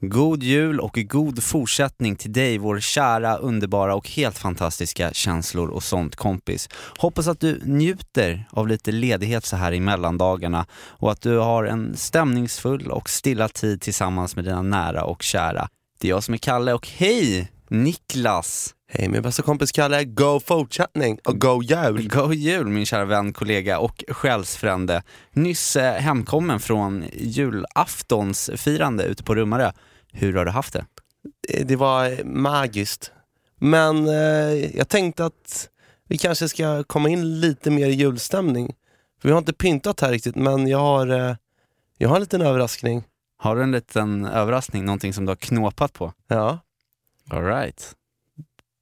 God jul och god fortsättning till dig, vår kära, underbara och helt fantastiska känslor och sånt kompis. Hoppas att du njuter av lite ledighet så här i mellandagarna och att du har en stämningsfull och stilla tid tillsammans med dina nära och kära. Det är jag som är Kalle och hej Niklas! Hej min bästa kompis Kalle, go fortsättning och go jul! God jul min kära vän, kollega och själsfrände. Nyss eh, hemkommen från julaftonsfirande ute på Rummarö. Hur har du haft det? Eh, Det var magiskt. Men eh, jag tänkte att vi kanske ska komma in lite mer i julstämning. För vi har inte pyntat här riktigt men jag har, eh, jag har en liten överraskning. Har du en liten överraskning, någonting som du har knåpat på? Ja, All right.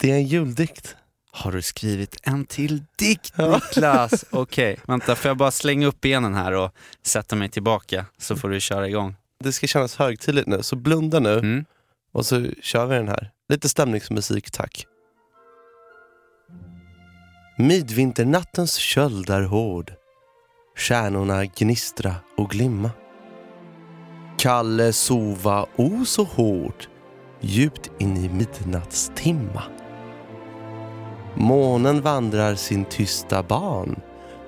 Det är en juldikt. Har du skrivit en till dikt. Niklas? Okej, vänta får jag bara slänga upp benen här och sätta mig tillbaka så får du köra igång. Det ska kännas högtidligt nu, så blunda nu Mm. och så kör vi den här. Lite stämningsmusik tack. Midvinternattens köld är hård. Stjärnorna gnistra och glimma. Kalle sova o så hårt djupt in i midnattstimma. Månen vandrar sin tysta ban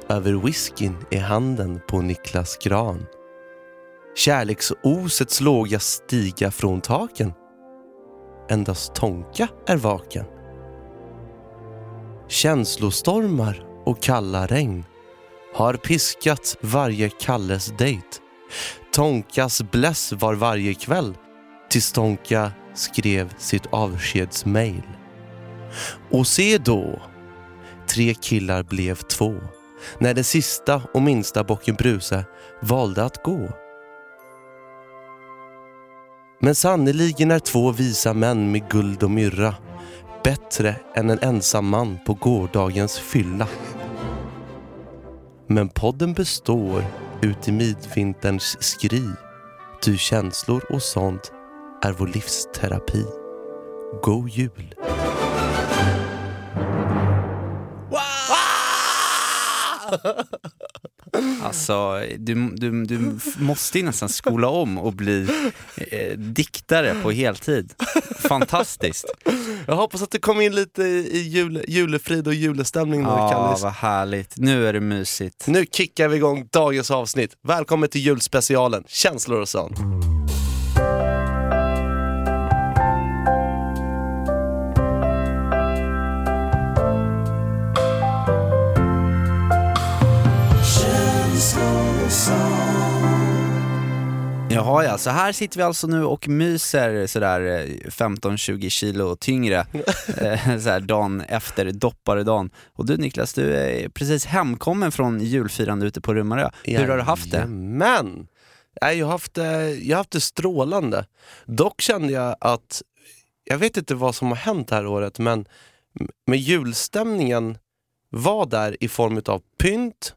över whiskyn i handen på Niklas gran. Kärleksosets låga stiga från taken. Endast Tonka är vaken. Känslostormar och kalla regn har piskat varje Kalles dejt. Tonkas bless var varje kväll tills Tonka skrev sitt avskedsmail. Och se då, tre killar blev två när den sista och minsta bocken Bruse valde att gå. Men sannerligen är två visa män med guld och myrra bättre än en ensam man på gårdagens fylla. Men podden består ut i midvinterns skri. Ty känslor och sånt är vår livsterapi. God jul! Alltså, du, du, du måste ju nästan skola om och bli eh, diktare på heltid. Fantastiskt. Jag hoppas att det kom in lite i jul, julefrid och julestämning nu, Ja, Kallis. vad härligt. Nu är det mysigt. Nu kickar vi igång dagens avsnitt. Välkommen till julspecialen Känslor och sånt. Jaha ja, så här sitter vi alltså nu och myser sådär eh, 15-20 kilo tyngre eh, så här dagen efter dopparedagen. Och du Niklas, du är precis hemkommen från julfirande ute på Rummarö. Hur har du haft det? Men jag har haft det, jag har haft det strålande. Dock kände jag att, jag vet inte vad som har hänt det här året, men med julstämningen var där i form av pynt,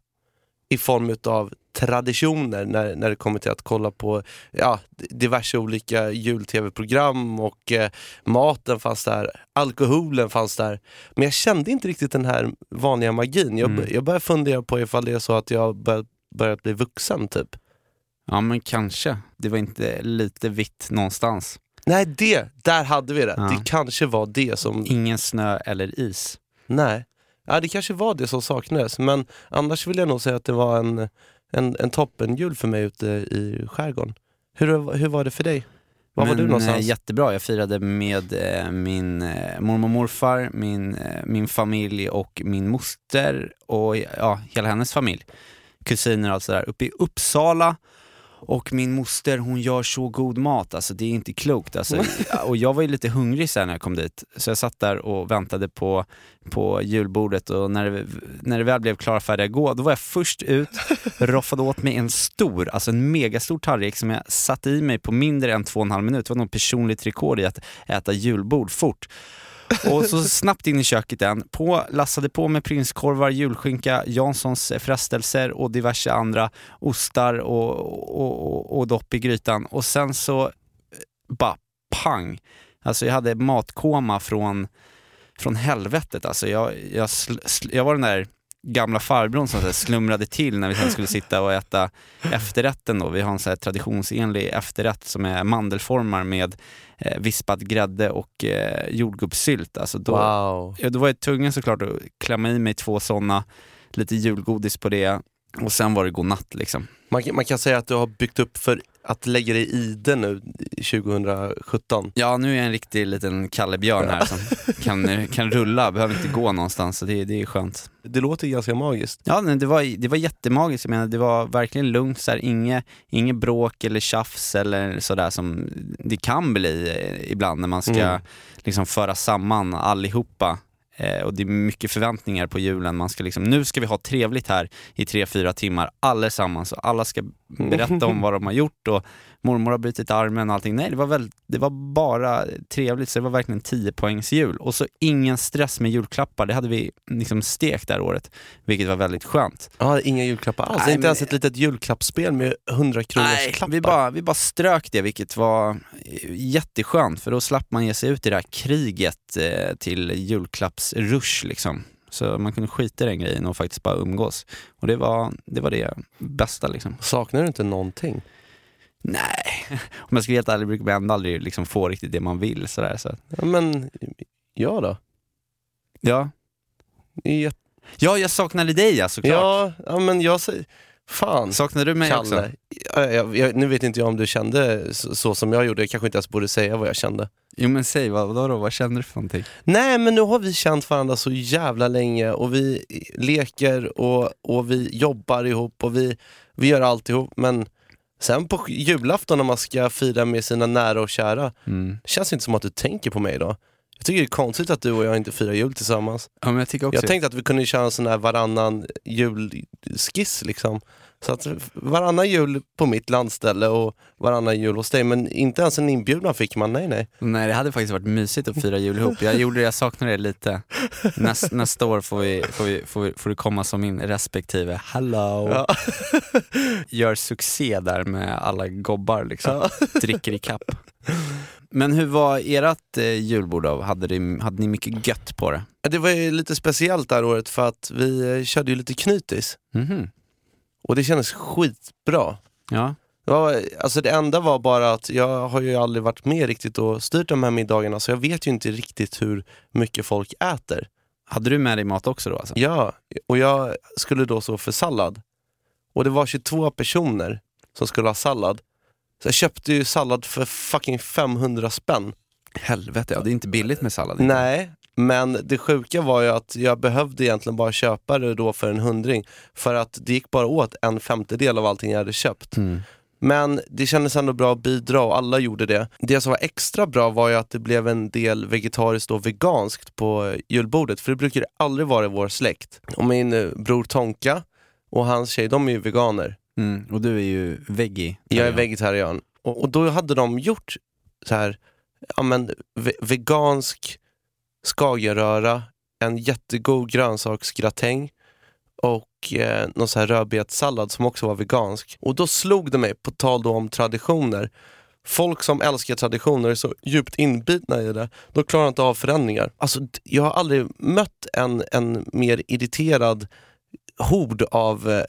i form av traditioner när, när det kommer till att kolla på ja, diverse olika jul-tv-program och eh, maten fanns där, alkoholen fanns där. Men jag kände inte riktigt den här vanliga magin. Jag, Mm. jag började fundera på ifall det är så att jag bör, börjat bli vuxen typ. Ja men kanske. Det var inte lite vitt någonstans. Nej, det, där hade vi det. Ja. Det kanske var det som, Ingen snö eller is. nej. Ja, det kanske var det som saknades. Men annars vill jag nog säga att det var en, en, en toppenjul för mig ute i skärgården. Hur, hur var det för dig? Var var Men, du någonstans? eh, Jättebra, jag firade med eh, min eh, mormor och morfar, min, eh, min familj och min moster och ja, hela hennes familj. Kusiner och allt sådär uppe i Uppsala. Och min moster hon gör så god mat, alltså det är inte klokt. Alltså. Och jag var ju lite hungrig sen när jag kom dit, så jag satt där och väntade på, på julbordet och när det, när det väl blev klara färdiga att gå, då var jag först ut, roffade åt mig en stor, alltså en megastor tallrik som jag satte i mig på mindre än två och en halv minut. Det var något personligt rekord i att äta julbord fort. Och så snabbt in i köket igen, på, lassade på med prinskorvar, julskinka, Janssons eh, frestelser och diverse andra ostar och, och, och, och dopp i grytan. Och sen så eh, bara pang. Alltså jag hade matkoma från, från helvetet. Alltså jag, jag, sl, sl, jag var den där gamla farbrorn som så slumrade till när vi sen skulle sitta och äta efterrätten. Då. Vi har en så här traditionsenlig efterrätt som är mandelformar med eh, vispad grädde och eh, jordgubbssylt. Alltså då, Wow. ja, då var jag tvungen såklart att klämma i mig två sådana, lite julgodis på det och sen var det godnatt liksom. Man, kan- man kan säga att du har byggt upp för att lägga dig i det nu 2017. Ja, nu är jag en riktig liten kallebjörn här som kan, kan rulla, behöver inte gå någonstans så det, det är skönt. Det låter ganska magiskt. Ja, det var, det var jättemagiskt. Jag menar, det var verkligen lugnt, så här, inget, inget bråk eller tjafs eller sådär som det kan bli eh, ibland när man ska Mm. liksom föra samman allihopa. Eh, och det är mycket förväntningar på julen. Man ska liksom, nu ska vi ha trevligt här i tre, fyra timmar allesammans och alla ska berätta om vad de har gjort och mormor har brutit armen och allting. Nej, det var, väl, det var bara trevligt så det var verkligen 10 poängs jul. Och så ingen stress med julklappar, det hade vi liksom stekt här året, vilket var väldigt skönt. Ja, inga julklappar alls. Nej, inte ens ett litet julklappsspel med 100 kronors Nej, klappar. vi bara, vi bara strök det, vilket var jätteskönt, för då slapp man ge sig ut i det här kriget eh, till julklappsrush liksom. Så man kunde skita i den grejen och faktiskt bara umgås. Och det var det, var det bästa liksom. Saknar du inte någonting? Nej, om jag ska vara helt ärlig brukar man ändå aldrig liksom få riktigt det man vill. Sådär, så. Ja, men jag då? Ja. Jätte- ja, jag saknade dig ja, såklart. Ja, ja, men jag säger... Fan. Saknade du mig också? Kalle. Ja, jag, jag, nu vet inte jag om du kände så, så som jag gjorde, jag kanske inte ens borde säga vad jag kände. Jo men säg, vad, vadå då? Vad känner du för någonting? Nej men nu har vi känt varandra så jävla länge och vi leker och, och vi jobbar ihop och vi, vi gör allt ihop men sen på julafton när man ska fira med sina nära och kära, Mm. det känns inte som att du tänker på mig då. Jag tycker det är konstigt att du och jag inte firar jul tillsammans. Ja men jag tycker också... Jag tänkte att vi kunde köra en sån här varannan julskiss liksom. Så att varannan jul på mitt landställe och varannan jul hos dig, men inte ens en inbjudan fick man, nej nej. Nej det hade faktiskt varit mysigt att fira jul ihop. Jag gjorde det, jag saknar det lite. Näst, nästa år får, vi, får, vi, får, vi, får du komma som min respektive hello. Ja. Gör succé där med alla gobbar liksom. Dricker i kapp. Men hur var ert eh, julbord då? Hade, det, hade ni mycket gött på det? Det var ju lite speciellt det här året för att vi eh, körde ju lite knytis. Mhm. Och det kändes skitbra. Ja. Det, var, alltså det enda var bara att jag har ju aldrig varit med riktigt och styrt de här middagarna så jag vet ju inte riktigt hur mycket folk äter. Hade du med dig mat också då alltså? Ja, och jag skulle då stå för sallad. Och det var 22 personer som skulle ha sallad. Så jag köpte ju sallad för fucking 500 spänn. Helvete, ja det är inte billigt med sallad. inte. Nej, men det sjuka var ju att jag behövde egentligen bara köpa det då för en hundring. För att det gick bara åt en femtedel av allting jag hade köpt. Mm. Men det kändes ändå bra att bidra och alla gjorde det. Det som var extra bra var ju att det blev en del vegetariskt och veganskt på julbordet, för det brukar det aldrig vara i vår släkt. Och min eh, bror Tonka och hans tjej, de är ju veganer. Mm. Och du är ju veggie. Jag är vegetarian. Och, och då hade de gjort så här, ja men ve vegansk skagenröra, en jättegod grönsaksgratäng och eh, någon så här rödbetssallad som också var vegansk. Och då slog det mig, på tal då om traditioner, folk som älskar traditioner är så djupt inbitna i det, De klarar inte av förändringar. Alltså, jag har aldrig mött en, en mer irriterad hord av eh,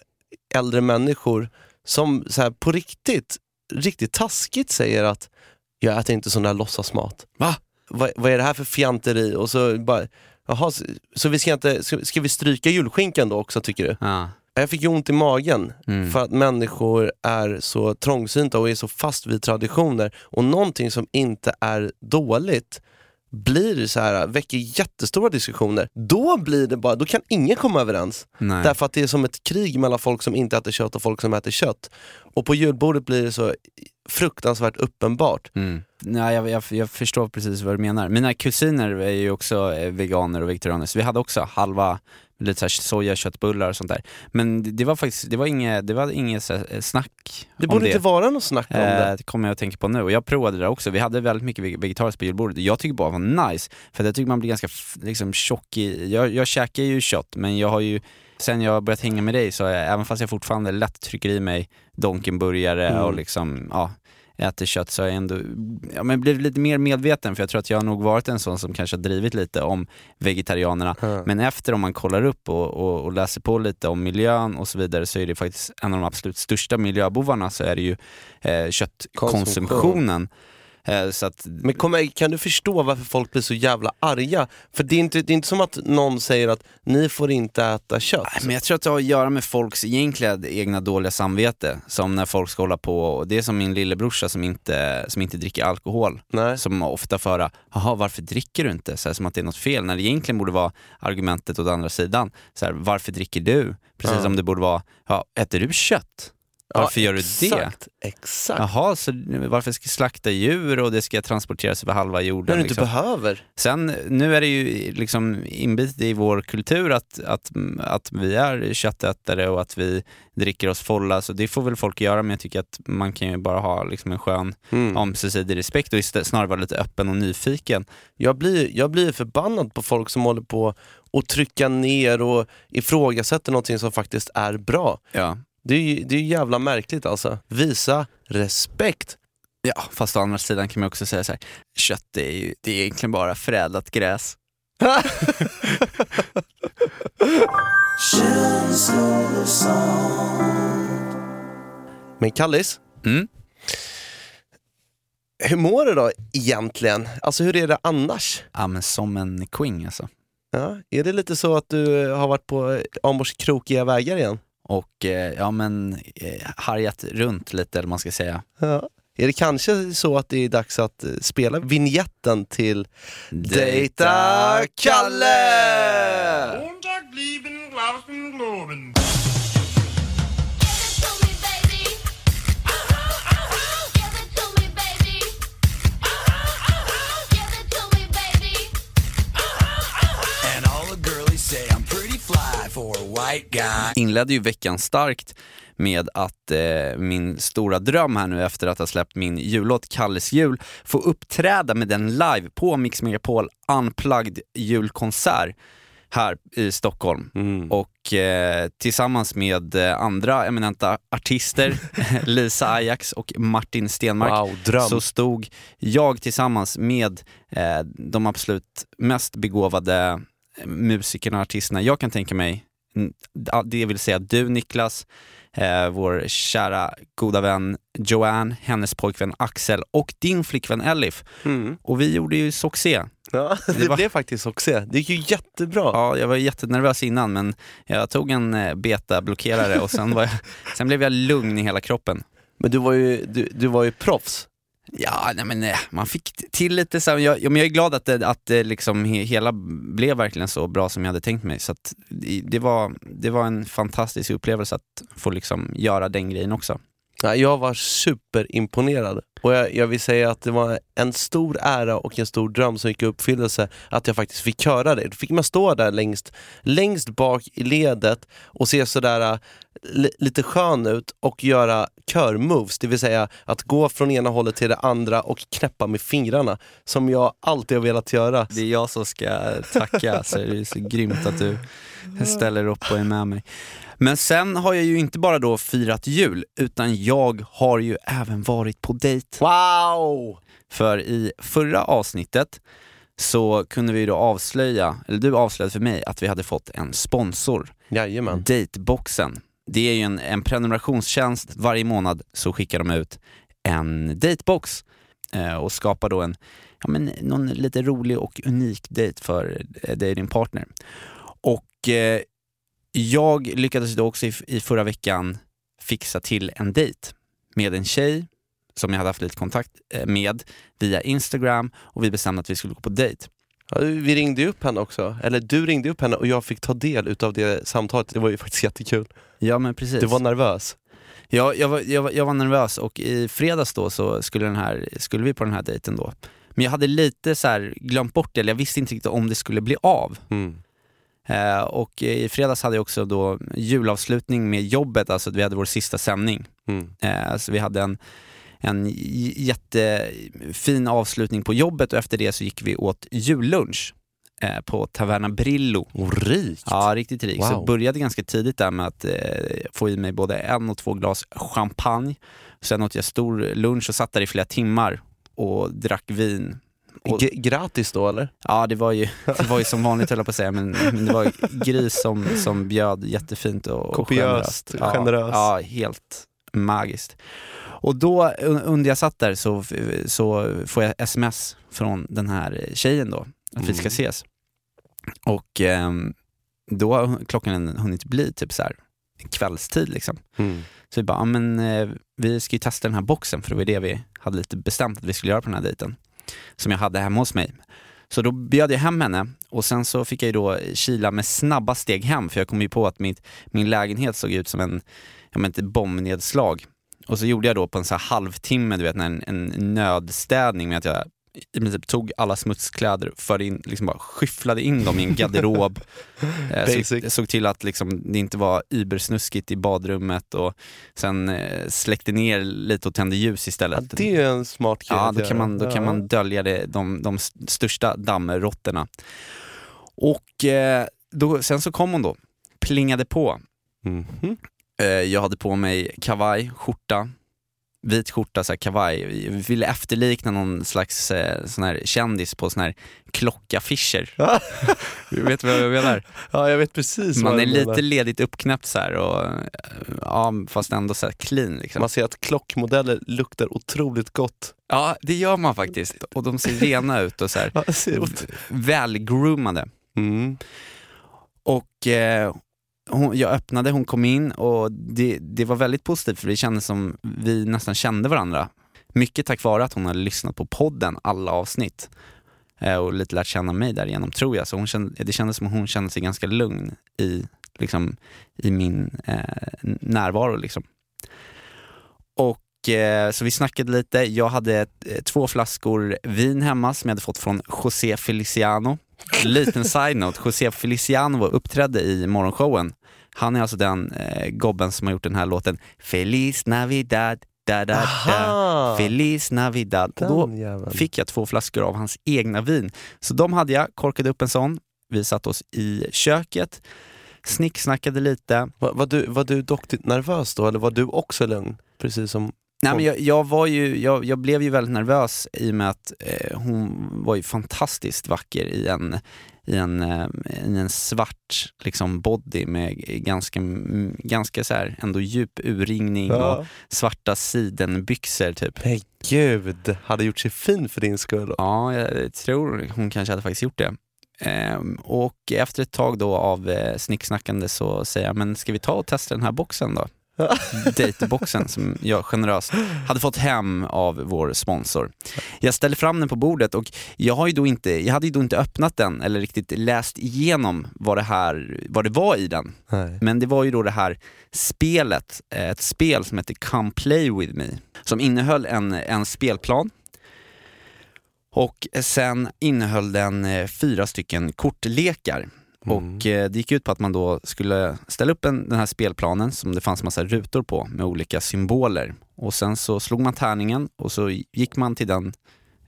äldre människor som så här, på riktigt, riktigt taskigt säger att jag äter inte sån där låtsasmat. Va? Vad, vad är det här för fjanteri? Och så bara, jaha, så, så vi ska inte, ska, ska vi stryka julskinkan då också tycker du? Ja. Jag fick ju ont i magen Mm. för att människor är så trångsynta och är så fast vid traditioner. Och någonting som inte är dåligt blir så här, väcker jättestora diskussioner. Då blir det bara, då kan ingen komma överens. Nej. Därför att det är som ett krig mellan folk som inte äter kött och folk som äter kött. Och på julbordet blir det så fruktansvärt uppenbart. Mm. Nej, jag, jag, jag förstår precis vad du menar. Mina kusiner är ju också eh, veganer och vegetarianer, så vi hade också halva lite så sojaköttbullar och sånt där. Men det, var faktiskt, det var inget, det var inget så här, snack Det borde det. inte vara något snack om Eh, det. det kommer jag att tänka på nu. Och jag provade det också. Vi hade väldigt mycket veg- vegetariskt på julbordet. Jag tycker bara det var nice. För jag tycker man blir ganska liksom, tjock i... Jag, jag käkar ju kött, men jag har ju... Sen jag börjat hänga med dig så jag, även fast jag fortfarande lätt trycker i mig Donkenburgare Mm. och liksom, ja, äter kött så har jag ändå ja, men blivit lite mer medveten för jag tror att jag har nog varit en sån som kanske har drivit lite om vegetarianerna. Ja. Men efter om man kollar upp och, och, och läser på lite om miljön och så vidare så är det faktiskt en av de absolut största miljöbovarna så är det ju eh, köttkonsumtionen. Eh, så att, Men kom, kan du förstå varför folk blir så jävla arga? För det är, inte, det är inte som att någon säger att ni får inte äta kött. Nej, men jag tror att det har att göra med folks egentliga egna dåliga samvete. Som när folk ska hålla på, och det är som min lillebrorsa som inte, som inte dricker alkohol. Nej. Som ofta får höra, jaha varför dricker du inte? Så här, som att det är något fel, när det egentligen borde vara argumentet åt andra sidan. Så här, varför dricker du? Precis Ja. som det borde vara, ja, äter du kött? Varför gör du det? Exakt. Jaha, så varför ska jag slakta djur och det ska transporteras över halva jorden? När du inte liksom? behöver. Sen, nu är det ju liksom inbitet i vår kultur att, att, att vi är köttätare och att vi dricker oss fulla, så det får väl folk göra, men jag tycker att man kan ju bara ha liksom en skön Mm. ömsesidig respekt och snarare vara lite öppen och nyfiken. Jag, blir, jag blir förbannad på folk som håller på och trycka ner och ifrågasätter någonting som faktiskt är bra. Ja. Det är ju det är jävla märkligt alltså. Visa respekt. ja, fast å andra sidan kan man också säga så här, kött är ju det är egentligen bara förädlat gräs. Men Kallis, Mm. hur mår du då egentligen? Alltså hur är det annars? Ja men som en queen alltså. Ja, är det lite så att du har varit på Amors krokiga vägar igen? Och eh, ja men eh, harjat runt lite eller man ska säga. Ja. Är det kanske så att det är dags att eh, spela vignetten till Dejta Kalle? Inledde ju veckan starkt med att eh, min stora dröm här nu efter att ha släppt min jullåt Kalles jul, få uppträda med den live på Mix Megapol Unplugged julkonsert här i Stockholm. Och eh, tillsammans med eh, andra eminenta artister, Lisa Ajax och Martin Stenmark, Wow, så stod jag tillsammans med eh, de absolut mest begåvade eh, musikerna och artisterna jag kan tänka mig. Mm, Det vill säga du Niklas, eh, vår kära goda vän Joanne, hennes pojkvän Axel och din flickvän Elif. Mm. Och vi gjorde ju succé. Ja, det, Det var- blev faktiskt också. Det gick ju jättebra. Ja, jag var jättenervös innan men jag tog en eh, beta-blockerare och sen, var jag, sen blev jag lugn i hela kroppen. Men du var ju, du, du var ju proffs. Ja, nej men nej. man fick till lite så här, jag, men jag är glad att det, att det liksom he, hela blev verkligen så bra som jag hade tänkt mig. Så att det, var, det var en fantastisk upplevelse att få liksom göra den grejen också. Ja, jag var superimponerad. Och jag, jag vill säga att det var en stor ära och en stor dröm som gick i uppfyllelse att jag faktiskt fick höra det. Då fick man stå där längst, längst bak i ledet och se sådär lite skön ut och göra körmoves, det vill säga att gå från ena hållet till det andra och knäppa med fingrarna, som jag alltid har velat göra. Det är jag som ska tacka, så det är så grymt att du ställer upp och är med mig. Men sen har jag ju inte bara då firat jul, utan jag har ju även varit på dejt. Wow! För i förra avsnittet så kunde vi då avslöja, eller du avslöjade för mig att vi hade fått en sponsor, Jajamän. Dateboxen. Det är ju en, en prenumerationstjänst, varje månad så skickar de ut en datebox eh, och skapar då en, ja men någon lite rolig och unik dejt för eh, dig och din partner. Och eh, jag lyckades då också i, i förra veckan fixa till en dejt med en tjej som jag hade haft lite kontakt eh, med via Instagram och vi bestämde att vi skulle gå på dejt. Ja, vi ringde ju upp henne också, eller du ringde upp henne och jag fick ta del utav det samtalet. Det var ju faktiskt jättekul. Ja men precis. Du var nervös. Ja, jag, var, jag, var, jag var nervös och i fredags då så skulle, den här, skulle vi på den här dejten då. Men jag hade lite så här glömt bort det, eller jag visste inte riktigt om det skulle bli av. Mm. Eh, och i fredags hade jag också då julavslutning med jobbet, alltså vi hade vår sista sändning. Mm. Eh, så vi hade en, en jättefin avslutning på jobbet och efter det så gick vi åt jullunch på Taverna Brillo. Och rikt. Ja, riktigt rik. Så Wow. jag började ganska tidigt där med att eh, få i mig både en och två glas champagne. Sen åt jag stor lunch och satt där i flera timmar och drack vin. Och, gratis då eller? ja, det var, ju, det var ju som vanligt höll jag på att säga, men, men det var gris som, som bjöd jättefint och Kopiöst, generöst. generös. Ja, ja, helt magiskt. Och då un- under jag satt där så, så får jag sms från den här tjejen då, att vi ska Mm. ses. Och ehm, då har klockan hunnit bli typ så här kvällstid liksom. Mm. Så vi bara, ja, men eh, vi ska ju testa den här boxen för det var det vi hade lite bestämt att vi skulle göra på den här dejten. Som jag hade hemma hos mig. Så då bjöd jag hem henne och sen så fick jag ju då kila med snabba steg hem för jag kom ju på att mitt, min lägenhet såg ut som en, jag menar inte bombnedslag. Och så gjorde jag då på en så halvtimme, du vet, en, en nödstädning med att jag i princip tog alla smutskläder, förde in, liksom bara skyfflade in dem i en garderob. Eh, såg, såg till att liksom, det inte var übersnuskigt i badrummet och sen eh, släckte ner lite och tände ljus Ja, istället. det är en smart grej Ja, då kan man, då kan Ja. man dölja det, de, de st- största dammråttorna. Och eh, då, sen så kom hon då, plingade på. Mhm. Eh, jag hade på mig kavaj, skjorta, vit skjorta, så här kavaj. Jag ville efterlikna någon slags eh, sån här kändis på sån här klockaffischer. du vet vad jag menar? Ja, jag vet precis Man vad är du menar. lite ledigt uppknäppt så här och eh, ja, fast ändå så clean liksom. Man ser att klockmodeller luktar otroligt gott. Ja, det gör man faktiskt. Och de ser rena ut och så här Ja, välgroomade. mm. Och eh, hon, jag öppnade, hon kom in och det, det var väldigt positivt för det kändes som vi nästan kände varandra. Mycket tack vare att hon hade lyssnat på podden, alla avsnitt. Eh, och lite lärt känna mig därigenom tror jag. Så hon kände, det kändes som hon kände sig ganska lugn i, liksom, i min eh, närvaro. Liksom. Och eh, så vi snackade lite. Jag hade eh, två flaskor vin hemma som jag hade fått från José Feliciano. Liten side-note, José Feliciano var uppträdde i morgonshowen. Han är alltså den eh, gobben som har gjort den här låten Feliz Navidad, da da da! Feliz Navidad. Och då Den jäveln. fick jag två flaskor av hans egna vin. Så de hade jag, korkade upp en sån. Vi satt oss i köket, snicksnackade lite. Var, var, du, var du dock nervös då, eller var du också lugn? Precis som... Nej, men jag, jag, var ju, jag, jag blev ju väldigt nervös i och med att eh, hon var ju fantastiskt vacker i en, i en, eh, i en svart liksom, body med ganska, ganska så här, ändå djup urringning och svarta sidenbyxor typ. Men gud, hade gjort sig fin för din skull. Ja, jag tror hon kanske hade faktiskt gjort det. Ehm, och efter ett tag då av eh, snicksnackande så säger jag, men ska vi ta och testa den här boxen då? Dateboxen som jag generöst hade fått hem av vår sponsor. Jag ställer fram den på bordet och jag, har ju då inte, jag hade ju då inte öppnat den eller riktigt läst igenom vad det, här, vad det var i den. Nej. Men det var ju då det här spelet, eh, ett spel som heter Come Play With Me, som innehöll en, en spelplan och sen innehöll den eh, fyra stycken kortlekar. Mm. Och eh, det gick ut på att man då skulle ställa upp en, den här spelplanen som det fanns massa rutor på med olika symboler. Och sen så slog man tärningen och så gick man till den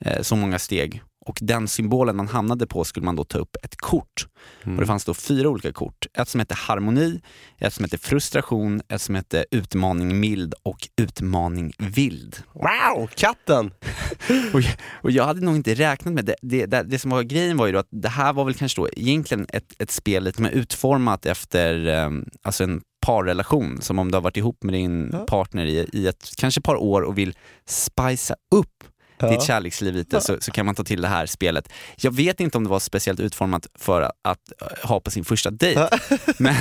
eh, så många steg. Och den symbolen man hamnade på skulle man då ta upp ett kort. Och det fanns då fyra olika kort. Ett som hette harmoni, ett som hette frustration, ett som hette utmaning mild och utmaning vild. Wow, katten! Och, och jag hade nog inte räknat med det. Det, det. det som var grejen var ju då att det här var väl kanske då egentligen ett, ett spel lite mer utformat efter um, alltså en parrelation. Som om du har varit ihop med din Ja. partner i, i ett kanske par år och vill spicea upp ditt kärleksliv lite så, så kan man ta till det här spelet. Jag vet inte om det var speciellt utformat för att, att eh, ha på sin första dejt. men,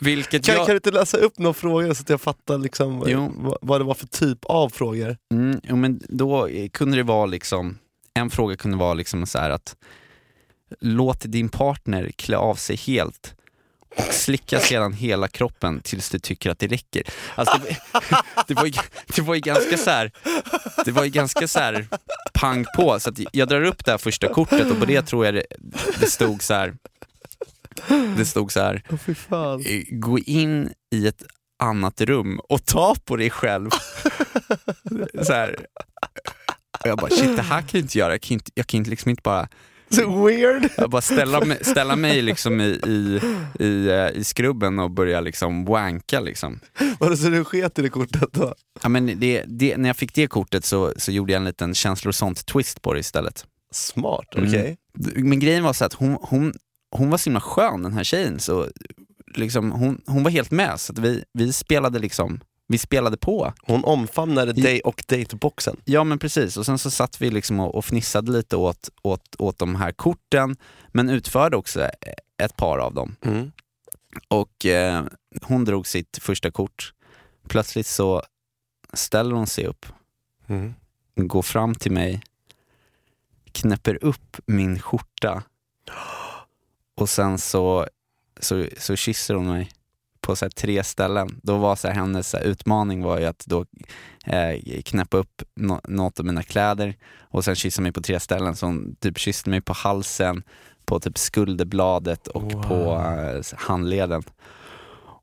vilket Kan, jag... kan du inte läsa upp några frågor så att jag fattar liksom, Jo. vad, vad det var för typ av frågor? Mm, jo, men då eh, kunde det vara liksom, en fråga kunde vara liksom så att låt din partner klä av sig helt slicka sedan hela kroppen tills du tycker att det räcker. Alltså det, det, var, ju, det var ju ganska så här, det var ju ganska så här pang på, så jag drar upp det här första kortet och på det tror jag det, det stod så här Det stod så här, eh, gå in i ett annat rum och ta på dig själv. så här. Och jag bara, shit det här kan jag inte göra, jag kan inte, jag kan inte, liksom inte bara Så weird. jag bara ställa mig, ställa mig liksom i, i, i, eh, i skrubben och börja liksom wanka liksom. Var det så du sket i det kortet då? Ja, men det, det, när jag fick det kortet så, så gjorde jag en liten känslosont twist på det istället. Smart, Mm. okej. Men grejen var så att hon, hon, hon var så himla skön den här tjejen, så liksom, hon, hon var helt med. Så att vi, vi spelade liksom, vi spelade på. Hon omfamnade dig och dateboxen. Ja men precis, och sen så satt vi liksom och, och fnissade lite åt, åt, åt de här korten, men utförde också ett par av dem. Mm. Och eh, hon drog sitt första kort. Plötsligt så ställer hon sig upp, Mm. går fram till mig, knäpper upp min skjorta och sen så, så, så kysser hon mig på så tre ställen. Då var så hennes så utmaning var ju att då eh, knäppa upp nå- något av mina kläder och sen kyssa mig på tre ställen. Så hon typ kysste mig på halsen, på typ skulderbladet och Wow. på eh, handleden.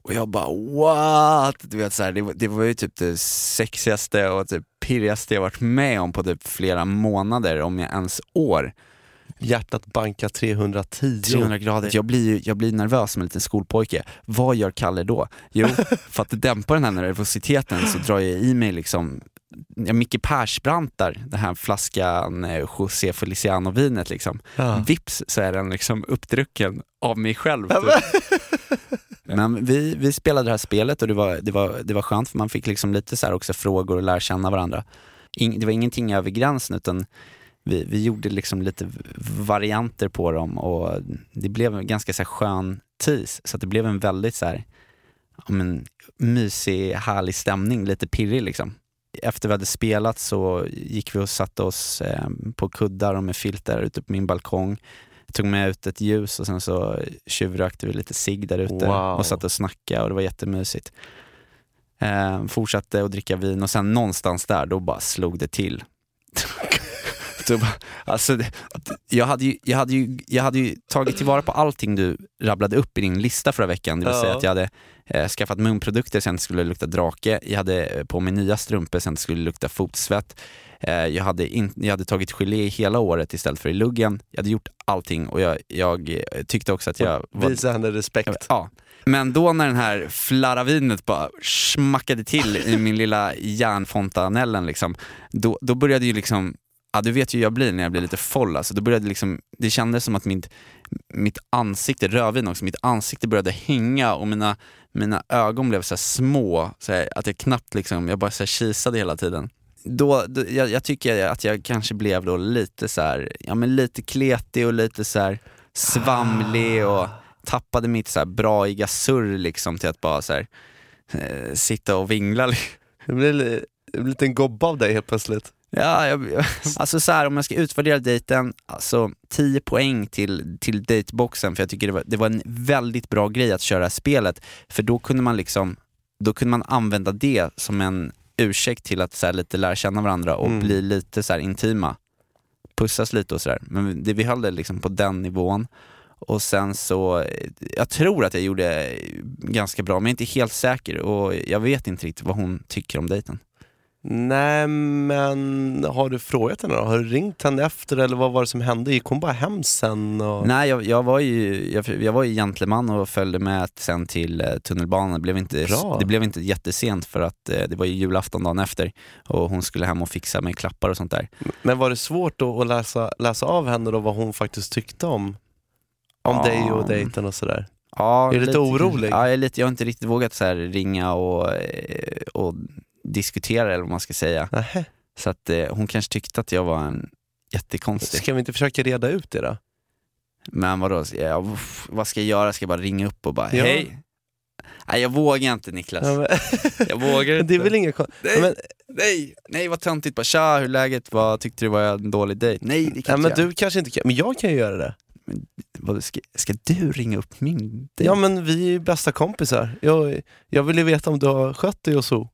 Och jag bara what? Du vet, så här, det, var, det var ju typ det sexigaste och typ pirrigaste jag varit med om på typ flera månader, om jag ens år. Hjärtat bankar 310. 300 grader. Jag blir, ju- jag blir nervös som en liten skolpojke. Vad gör Kalle då? Jo, för att dämpa den här nervositeten så drar jag i mig liksom Ja, Micke Persbrantar, den här flaskan eh, José Feliciano-vinet liksom. Ja. Vips så är den liksom uppdrucken av mig själv. Typ. Men vi, vi spelade det här spelet och det var, det, var, det var skönt för man fick liksom lite så här också frågor och lära känna varandra. In, det var ingenting över gränsen utan vi, vi gjorde liksom lite varianter på dem och det blev en ganska så här skön tis. Så det blev en väldigt så här, ja, men, mysig, härlig stämning, lite pirrig liksom. Efter vi hade spelat så gick vi och satte oss eh, på kuddar och med filtar ute på min balkong. Tog med ut ett ljus och sen så tjuvrökte vi lite cigg där ute Wow. och satt och snackade och det var jättemysigt. Eh, fortsatte att dricka vin och sen någonstans där, då bara slog det till. bara, alltså, det- jag, hade ju, jag, hade ju, jag hade ju tagit tillvara på allting du rabblade upp i din lista förra veckan. Det vill Ja. säga att jag hade eh, skaffat munprodukter så det inte skulle lukta drake. Jag hade eh, på mig nya strumpor så det inte skulle lukta fotsvett. Eh, jag, hade in, jag hade tagit gelé hela året istället för i luggen. Jag hade gjort allting och jag, jag eh, tyckte också att jag var Visa henne respekt. Ja. Men då när den här flarravinet bara smackade till i min lilla järnfontanellen liksom, då, då började ju liksom, ja du vet ju hur jag blir när jag blir lite foll alltså, då började liksom, det kändes som att mitt, mitt ansikte, rödvin också, mitt ansikte började hänga och mina, mina ögon blev så små, så här, att jag knappt liksom, jag bara så här kisade hela tiden. Då, då, jag, jag tycker att jag kanske blev då lite så här, ja men lite kletig och lite så svamlig och tappade mitt så här braiga surr liksom till att bara så här, eh, sitta och vingla. Det li- en liten gobbe av dig helt plötsligt. Ja, jag, alltså så här, om jag ska utvärdera dejten, alltså 10 poäng till, till dateboxen för jag tycker det var, det var en väldigt bra grej att köra spelet för då kunde man liksom, då kunde man använda det som en ursäkt till att så här, lite lära känna varandra och Mm. bli lite så här, intima. Pussas lite och sådär, men det, vi höll det liksom på den nivån. Och sen så, jag tror att jag gjorde ganska bra men jag är inte helt säker och jag vet inte riktigt vad hon tycker om dejten. Nej men har du frågat henne då? Har du ringt henne efter eller vad var det som hände? Gick hon bara hem sen? Och... Nej, jag, jag, var ju, jag, jag var ju gentleman och följde med sen till eh, tunnelbanan. Det blev, inte, Bra. det blev inte jättesent för att eh, det var ju julafton dagen efter och hon skulle hem och fixa med klappar och sånt där. Men var det svårt då att läsa, läsa av henne då vad hon faktiskt tyckte om, om Ja. dig och dejten och sådär? Ja, Är du lite orolig? Ja, jag, är lite, jag har inte riktigt vågat så ringa och, eh, och diskutera eller vad man ska säga. Nähä. Så att eh, hon kanske tyckte att jag var en jättekonstig. Ska vi inte försöka reda ut det då? Men vadå, ja, vad ska jag göra? Ska jag bara ringa upp och bara Ja. hej? Nej jag vågar inte Niklas. Ja, men, Jag vågar men inte. det är väl inga Nej. men, Nej, nej vad töntigt. Bara tja, hur är läget? Vad tyckte du var en dålig dejt? Nej, det kan men inte jag. du kanske inte kan, men jag kan ju göra det. Vad, ska, ska du ringa upp min dejt? Ja men vi är ju bästa kompisar. Jag, jag vill ju veta om du har skött dig och så.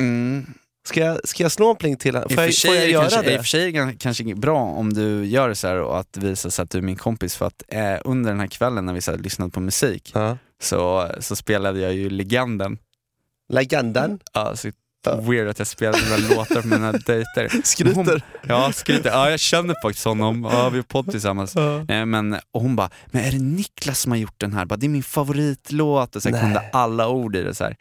Mm. Ska jag, ska jag slå en pling till? I Får jag, får jag göra kanske, det? I och för sig är det kanske bra om du gör det så här och att visa så att du är min kompis för att eh, under den här kvällen när vi så här, lyssnade på musik Ja. så, så spelade jag ju Legenden. Legenden. Ja, så Ja. weird att jag spelade några låtar med mina dejter. Skryter. Hon, ja, skryter. Ja, jag känner faktiskt honom. Ja, vi har podd tillsammans. Ja. Nej, men, och hon bara, men är det Niklas som har gjort den här? Bara, det är min favoritlåt. Och så kunde alla ord i det. Så här.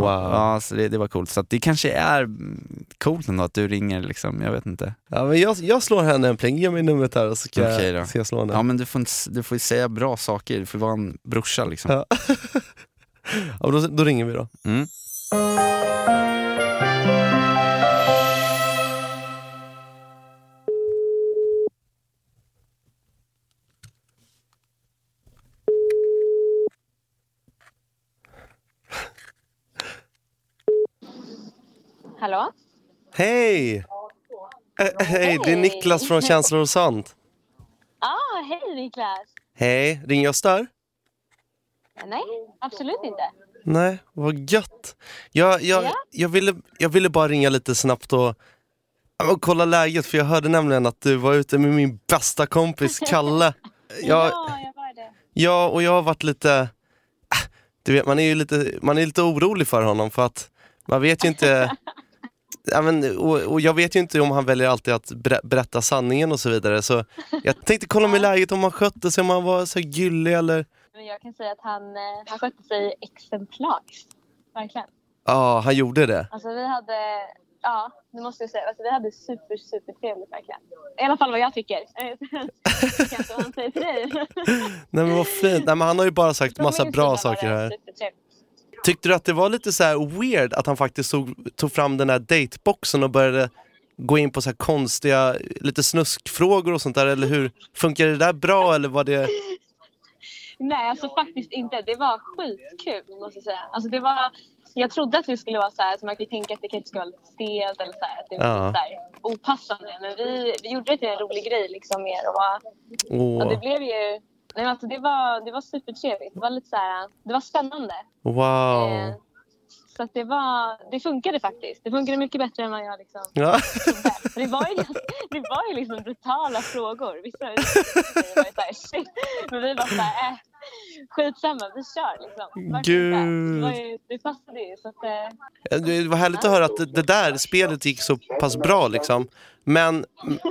Wow. Ja, så det, det var coolt. Så det kanske är mm, coolt ändå att du ringer, liksom. jag vet inte. Ja, men jag, jag slår henne en pling, ge mig numret här och så Okej då. jag, jag slå henne. Ja men du får, inte, du får säga bra saker, du får vara en brorsa liksom. Ja. Ja, då, då ringer vi då. Mm. Hallå? Hej! Eh, hej, det är Niklas från Känslor och sånt. Ah, hej Niklas! Hej, ringer jag stör? Nej, absolut inte. Nej, vad gött. Jag, jag, Ja. jag, ville, jag ville bara ringa lite snabbt och, och kolla läget för jag hörde nämligen att du var ute med min bästa kompis Kalle. Jag, Ja, jag var det. Ja, och jag har varit lite... ah, Du vet, man är ju lite, man är lite orolig för honom för att man vet ju inte... ja, men, och, och jag vet ju inte om han väljer alltid att ber- berätta sanningen och så vidare. Så jag tänkte kolla med läget om han skötte sig, om han var så gullig eller... Men jag kan säga att han, eh, han skötte sig exemplariskt. Verkligen. Ja, han gjorde det. Alltså vi hade, ja, det måste jag säga. Alltså, vi hade super, super trevligt verkligen. I alla fall vad jag tycker. Kanske vad han säger till dig. Nej men vad fint. Nej, men han har ju bara sagt Från massa bra saker här. supertrevligt. Tyckte du att det var lite så weird att han faktiskt tog, tog fram den här dateboxen och började gå in på så här konstiga, lite snuskfrågor och sånt där, eller hur? Funkar det där bra eller var det... Nej, alltså faktiskt inte. Det var skitkul måste jag säga. Alltså det var, jag trodde att det skulle vara så här, så man kan tänka att det kanske skulle vara lite stelt eller så här, att det var Ja. så här, opassande. Men vi, vi gjorde det till en rolig grej liksom mer och, och det blev ju, nej alltså det var, det var supertrevligt. Det var lite så här, det var spännande. wow. Eh, så det var, det funkade faktiskt. Det funkade mycket bättre än vad jag liksom Ja. Det var ju, det var ju liksom brutala frågor. Vissa var ju så här, shit. Men vi var såhär, äh, skitsamma, vi kör liksom. Varför Gud. Det, var ju, det passade ju. Så att, eh, Det var härligt att höra att det, där spelet gick så pass bra liksom. Men,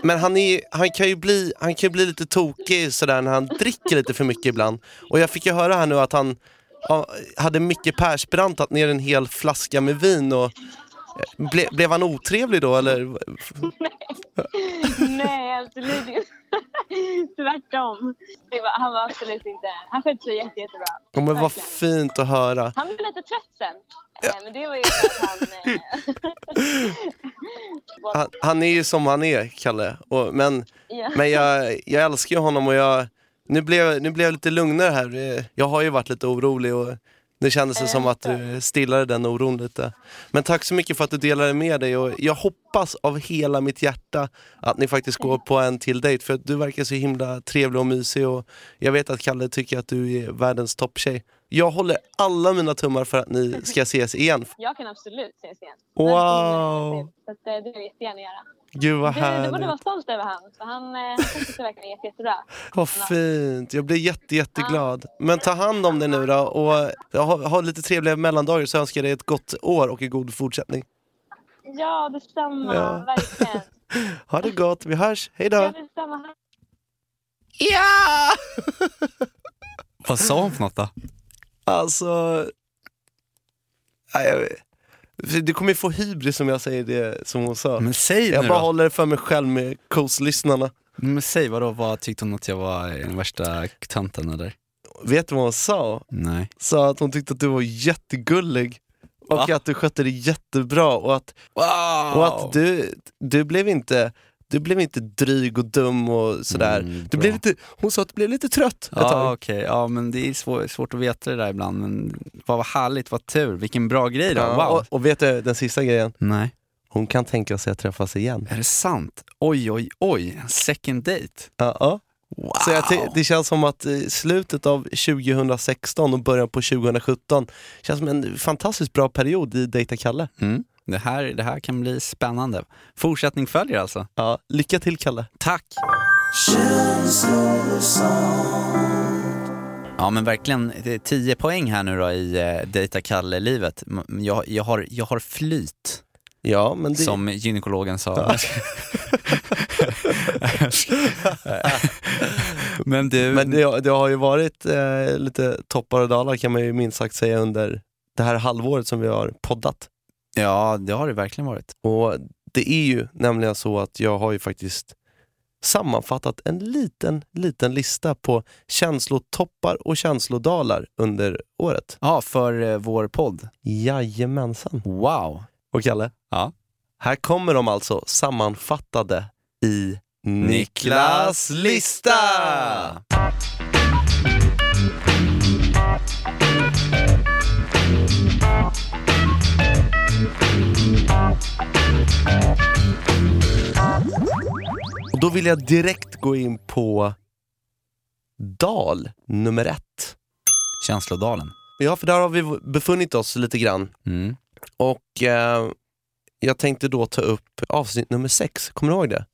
men han, är, han, kan ju bli, han kan bli lite tokig sådär när han dricker lite för mycket ibland. Och jag fick ju höra här nu att han ja, hade Micke Persbrandt ner en hel flaska med vin och ble, blev han otrevlig då eller? nej, absolut inte. Tvärtom. Det var, han var absolut inte... Han skötte sig jätte, jättebra. Ja, men vad fint att höra. Han blev lite trött sen. Eh, Men det var ju för att han... Eh, Han, han är ju som han är, Kalle. Och, men ja. Men jag, jag älskar ju honom och jag, nu blev, nu blev jag lite lugnare här. Jag har ju varit lite orolig och det kändes det som att du stillade den oron lite. Men tack så mycket för att du delade med dig och jag hoppas av hela mitt hjärta att ni faktiskt går på en till dejt för du verkar så himla trevlig och mysig och jag vet att Kalle tycker att du är världens topptjej. Jag håller alla mina tummar för att ni ska ses igen. Jag kan absolut ses igen. Wow. Så eh, det vill jag jättegärna göra. Gud vad Du, du borde härligt. vara stolt över han. För han, eh, han skötte sig verkligen jätte, jättebra. Vad fint, jag blir jätte, jätteglad. Men ta hand om dig nu då och ha, ha lite trevliga mellandagar så önskar jag dig ett gott år och en god fortsättning. Ja, detsamma. Ja. Verkligen. Ha det gott, vi hörs, hej Ja, då! detsamma. Ja! Vad sa hon för något då? Alltså... Nej, jag vet. Du kommer ju få hybris om jag säger det som hon sa. Men säg Jag nu bara då. håller det för mig själv med coast-lyssnarna. Men säg vadå, vad tyckte hon att jag var den värsta tönten eller? Vet du vad hon sa? Nej. Sa att hon tyckte att du var jättegullig. Och Va? att du skötte dig jättebra och att Wow! Och att du, du blev inte du blev inte dryg och dum och sådär. Mm, du blev lite, hon sa att du blev lite trött ett Ja tag. okej, ja men det är svår, svårt att veta det där ibland men vad vad härligt, vad tur, vilken bra grej då, Ja, wow! och, och vet du den sista grejen? Nej, Hon kan tänka sig att träffas igen. är det sant? Oj oj oj, en second date? Ja, ja. Wow! Så det känns som att eh, slutet av 2016 och början på 2017 känns som en fantastiskt bra period i Dejta Kalle. mm. Det här, det här kan bli spännande. Fortsättning följer alltså. Ja, lycka till Kalle. Tack! Ja men verkligen, det är 10 poäng här nu då i eh, Dejta Kalle-livet. Jag, jag, har, jag har flyt, Ja, men det... som gynekologen sa. men du, Men det, det har ju varit eh, lite toppar och dalar kan man ju minst sagt säga under det här halvåret som vi har poddat. Ja det har det verkligen varit. Och det är ju nämligen så att jag har ju faktiskt sammanfattat en liten, liten lista på känslotoppar och känslodalar under året. Ja, för eh, vår podd. Jajamensan. Wow! Och Kalle, Ja. här kommer de alltså sammanfattade i Niklas lista! Och då vill jag direkt gå in på dal nummer ett. Känslodalen. Ja, för där har vi befunnit oss lite grann. Mm. Och eh, jag tänkte då ta upp avsnitt nummer sex. Kommer du ihåg det?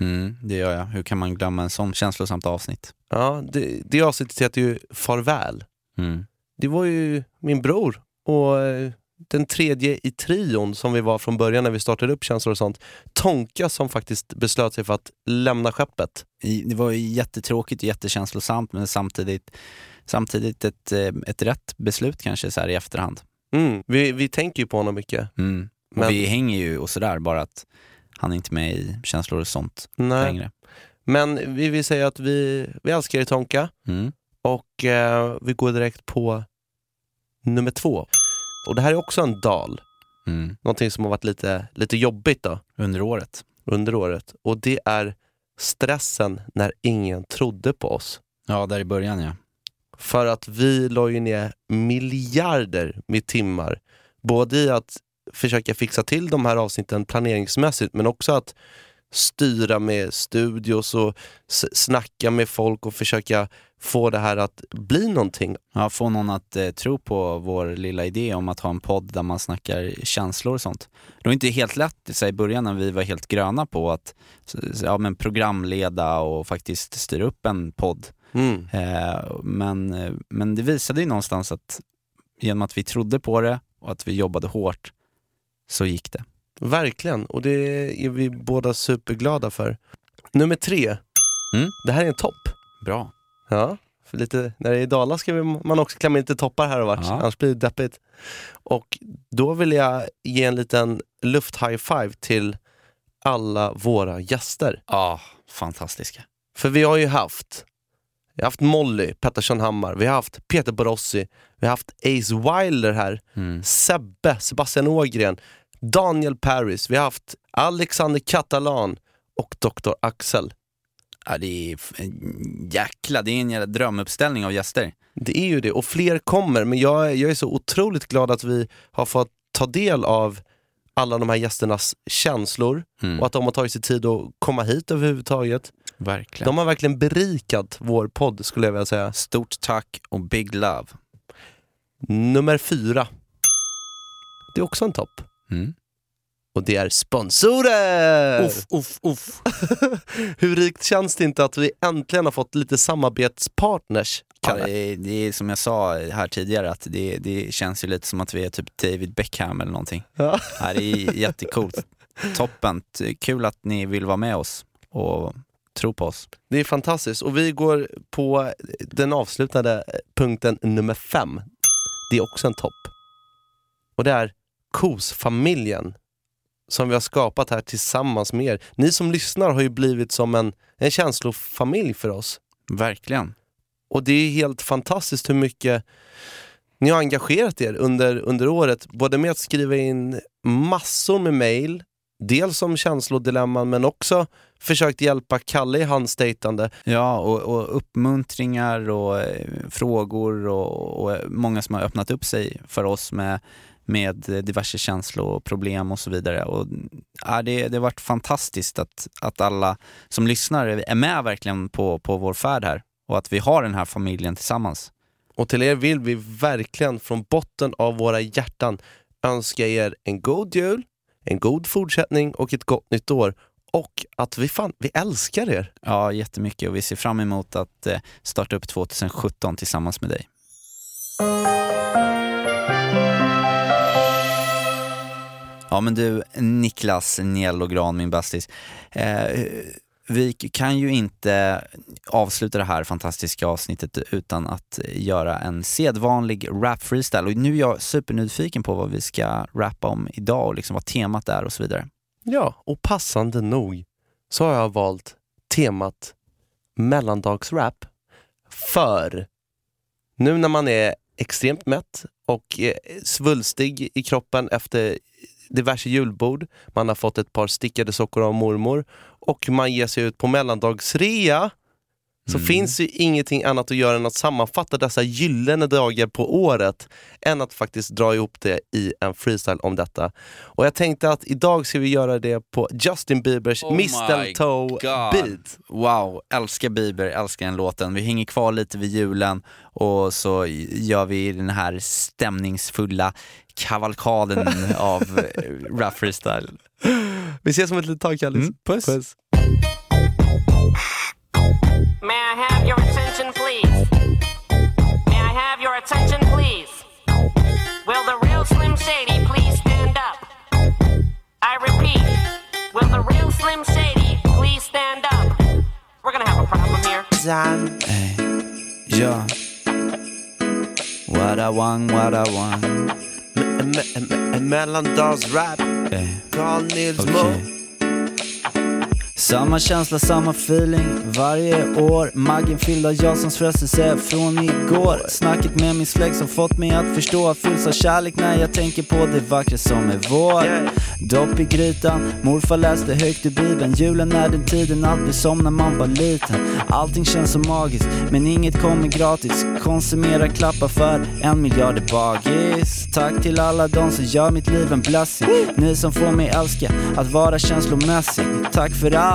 Mm, det gör jag. Hur kan man glömma en sån känslosamt avsnitt? Ja, det, det avsnittet heter ju Farväl. Mm. Det var ju min bror och eh, den tredje i trion som vi var från början när vi startade upp Känslor och sånt. Tonka som faktiskt beslöt sig för att lämna skeppet. Det var jättetråkigt och jättekänslosamt men samtidigt, samtidigt ett, eh, ett rätt beslut kanske så här i efterhand. Mm. Vi, vi tänker ju på honom mycket. Mm. Men- vi hänger ju och sådär bara att han är inte med i känslor och sånt Nej. längre. Men vi vill säga att vi, vi älskar dig Tonka Mm. och eh, vi går direkt på nummer två. Och det här är också en dal. Mm. Någonting som har varit lite, lite jobbigt då, Under året. under året. Och det är stressen när ingen trodde på oss. Ja, där i början ja. För att vi la ju ner miljarder med timmar. Både i att försöka fixa till de här avsnitten planeringsmässigt men också att styra med studios och snacka med folk och försöka få det här att bli någonting. Ja, få någon att eh, tro på vår lilla idé om att ha en podd där man snackar känslor och sånt. Det var inte helt lätt så i början när vi var helt gröna på att ja, men programleda och faktiskt styra upp en podd. Mm. Eh, men, men det visade ju någonstans att genom att vi trodde på det och att vi jobbade hårt så gick det. Verkligen, och det är vi båda superglada för. Nummer tre. Mm. Det här är en topp. Bra. Ja, för lite, när det är dalar ska vi, man också klämma in lite toppar här och vart, Ja. annars blir det deppigt. Och då vill jag ge en liten luft-high five till alla våra gäster. Ja, fantastiska. För vi har ju haft, vi har haft Molly Pettersson Hammar, vi har haft Peter Borossi, vi har haft Ace Wilder här, Mm. Sebbe, Sebastian Ågren, Daniel Paris, vi har haft Alexander Catalan och Dr. Axel. Ja, det är en jäkla, det är en jävla drömuppställning av gäster. Det är ju det, och fler kommer, men jag, är- jag är så otroligt glad att vi har fått ta del av alla de här gästernas känslor Mm. och att de har tagit sig tid att komma hit överhuvudtaget. Verkligen. De har verkligen berikat vår podd skulle jag vilja säga. Stort tack och big love. Nummer fyra. Det är också en topp. Mm. Och det är sponsorer! Uff, uff, uff. Hur rikt känns det inte att vi äntligen har fått lite samarbetspartners? Ja, det, är, det är som jag sa här tidigare, att det, det känns ju lite som att vi är typ David Beckham eller någonting. Ja. Ja, det är jättecoolt. Toppen. Kul att ni vill vara med oss och tro på oss. Det är fantastiskt. Och vi går på den avslutande punkten nummer fem. Det är också en topp. Och det är KOS-familjen som vi har skapat här tillsammans med er. Ni som lyssnar har ju blivit som en, en känslofamilj för oss. Verkligen. Och det är helt fantastiskt hur mycket ni har engagerat er under, under året. Både med att skriva in massor med mail, dels om känslodilemman men också försökt hjälpa Kalle i hans dejtande. Ja, och, och uppmuntringar och eh, frågor och, och många som har öppnat upp sig för oss med, med diverse känsloproblem och så vidare. Och, ja, det, det har varit fantastiskt att, att alla som lyssnar är med verkligen på, på vår färd här och att vi har den här familjen tillsammans. Och till er vill vi verkligen från botten av våra hjärtan önska er en god jul, en god fortsättning och ett gott nytt år. Och att vi, fan, vi älskar er. Ja, jättemycket och vi ser fram emot att eh, starta upp 2017 tillsammans med dig. Ja men du, Niklas Njellogran, min bästis. Eh, vi kan ju inte avsluta det här fantastiska avsnittet utan att göra en sedvanlig rap freestyle. Och nu är jag supernyfiken på vad vi ska rappa om idag och liksom vad temat är och så vidare. Ja, och passande nog så har jag valt temat mellandagsrap. För nu när man är extremt mätt och eh, svulstig i kroppen efter diverse julbord, man har fått ett par stickade sockor av mormor och man ger sig ut på mellandagsrea så finns det ju ingenting annat att göra än att sammanfatta dessa gyllene dagar på året än att faktiskt dra ihop det i en freestyle om detta. Och jag tänkte att idag ska vi göra det på Justin Biebers Oh Mistletoe beat. Wow, älskar Bieber, älskar den låten. Vi hänger kvar lite vid julen och så gör vi den här stämningsfulla kavalkaden av eh, rap freestyle. Vi ses om ett litet tag Kallis. Mm, puss. puss. May I have your attention, please? May I have your attention, please? Will the real Slim Shady please stand up? I repeat, will the real Slim Shady please stand up? We're gonna have a problem here. Hey, ja. What I want, what I want. Me- me- me- Mellandagsrap, Eh, Carl Nils okej. Samma känsla, samma feeling varje år. Maggen fylld av Janssons frestelse från igår. Snacket med min släkt som fått mig att förstå att Fylls av kärlek när jag tänker på det vackra som är vår. Dopp i grytan, morfar läste högt ur bibeln. Julen är den tiden allt blir som när man var liten. Allting känns så magiskt, men inget kommer gratis. Konsumera klappar för en miljard är bagis. Tack till alla de som gör mitt liv en blessing. Ni som får mig älska att vara känslomässig. Tack för allt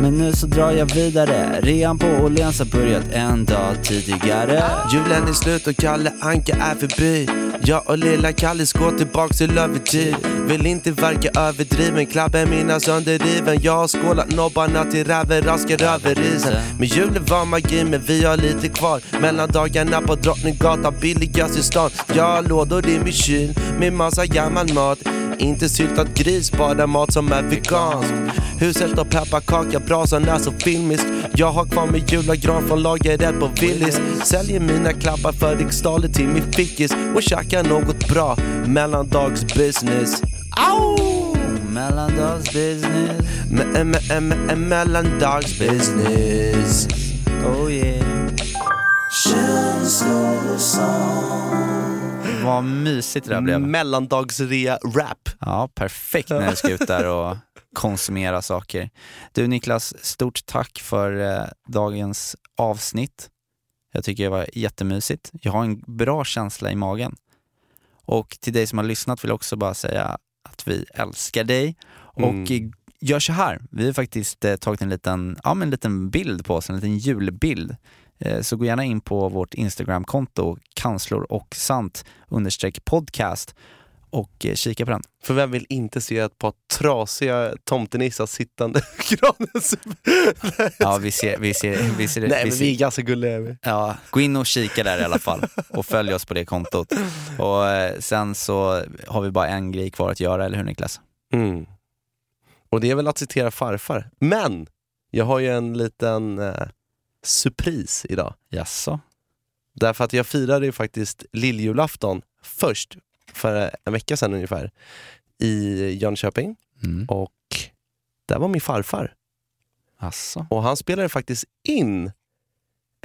men nu så drar jag vidare. Rean på Åhléns har börjat en dag tidigare. Julen är slut och Kalle Anka är förbi. Jag och lilla Kallis går tillbaks till övertid Vill inte verka överdriven, klabben mina sönderriven Jag har skålat nobbarna till räven raskar över isen Men julen var magi men vi har lite kvar. Mellan dagarna på Drottninggatan, billigast i stan. Jag har lådor i min kyl med massa gammal mat. Inte syltad gris, bara mat som är vegansk. Huset och pepparkaka, brasan är så filmisk Jag har kvar min julagran från lagret på Willys. Säljer mina klappar för riksdaler till min fickis och käkar något bra. Mellandagsbusiness. Au! Mellandagsbusiness. Me- me- me- Mellandagsbusiness. Oh yeah. Vad mysigt det där blev. Mellandagsrea-rap. Ja, perfekt när jag ska ut där och konsumera saker. Du Niklas, stort tack för eh, dagens avsnitt. Jag tycker det var jättemysigt. Jag har en bra känsla i magen. Och till dig som har lyssnat vill jag också bara säga att vi älskar dig. Och Mm. gör så här, vi har faktiskt eh, tagit en liten, ja, men en liten bild på oss, en liten julbild. Eh, Så gå gärna in på vårt Instagramkonto, kanslor och sant podcast och eh, kika på den. För vem vill inte se ett par trasiga tomtenissar sittande i granen? Ja, vi ser, vi ser, vi ser, Nej vi men ser, vi är ganska gulliga. vi. Ja, gå in och kika där i alla fall och följ oss på det kontot. Och eh, sen så har vi bara en grej kvar att göra, eller hur Niklas? Mm. Och det är väl att citera farfar. Men jag har ju en liten eh, surpris idag. Jaså? Därför att jag firade ju faktiskt lilljulafton först, för en vecka sedan ungefär, i Jönköping. Mm. Och där var min farfar. Asså? Och han spelade faktiskt in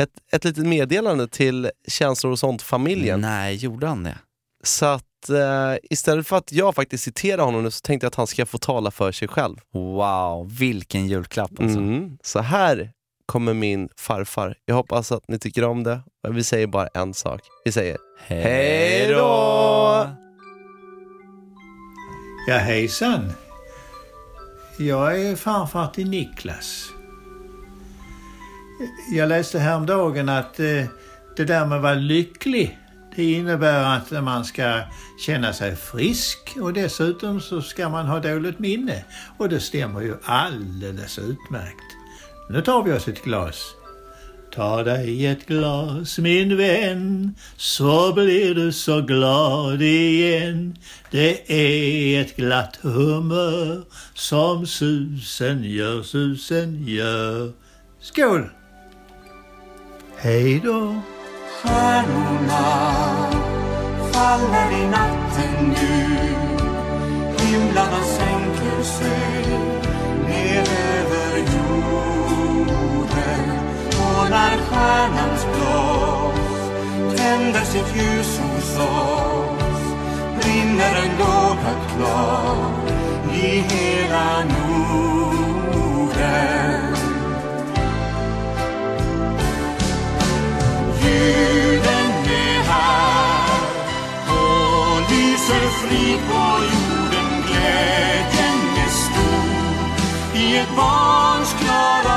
ett, ett litet meddelande till Känslor och sånt-familjen. Nej, gjorde han det? Så att eh, istället för att jag faktiskt citerar honom nu så tänkte jag att han ska få tala för sig själv. Wow, vilken julklapp alltså. Mm. Så här kommer min farfar. Jag hoppas att ni tycker om det. Vi säger bara en sak. Vi säger Hej då! Ja, hejsan. Jag är farfar till Niklas. Jag läste häromdagen att eh, det där med att vara lycklig, Det innebär att man ska känna sig frisk och dessutom så ska man ha dåligt minne. Och det stämmer ju alldeles utmärkt. Nu tar vi oss ett glas. Ta dig ett glas min vän så blir du så glad igen. Det är ett glatt humör som susen gör, susen gör. Skål! Hej då! Stjärnorna faller i natten nu Himlarna sänker sig när stjärnans glas tänder sitt ljus hos oss brinner en låga klar i hela Norden Julen är här och lyser frid på jorden. Glädjen är stor i ett barns klara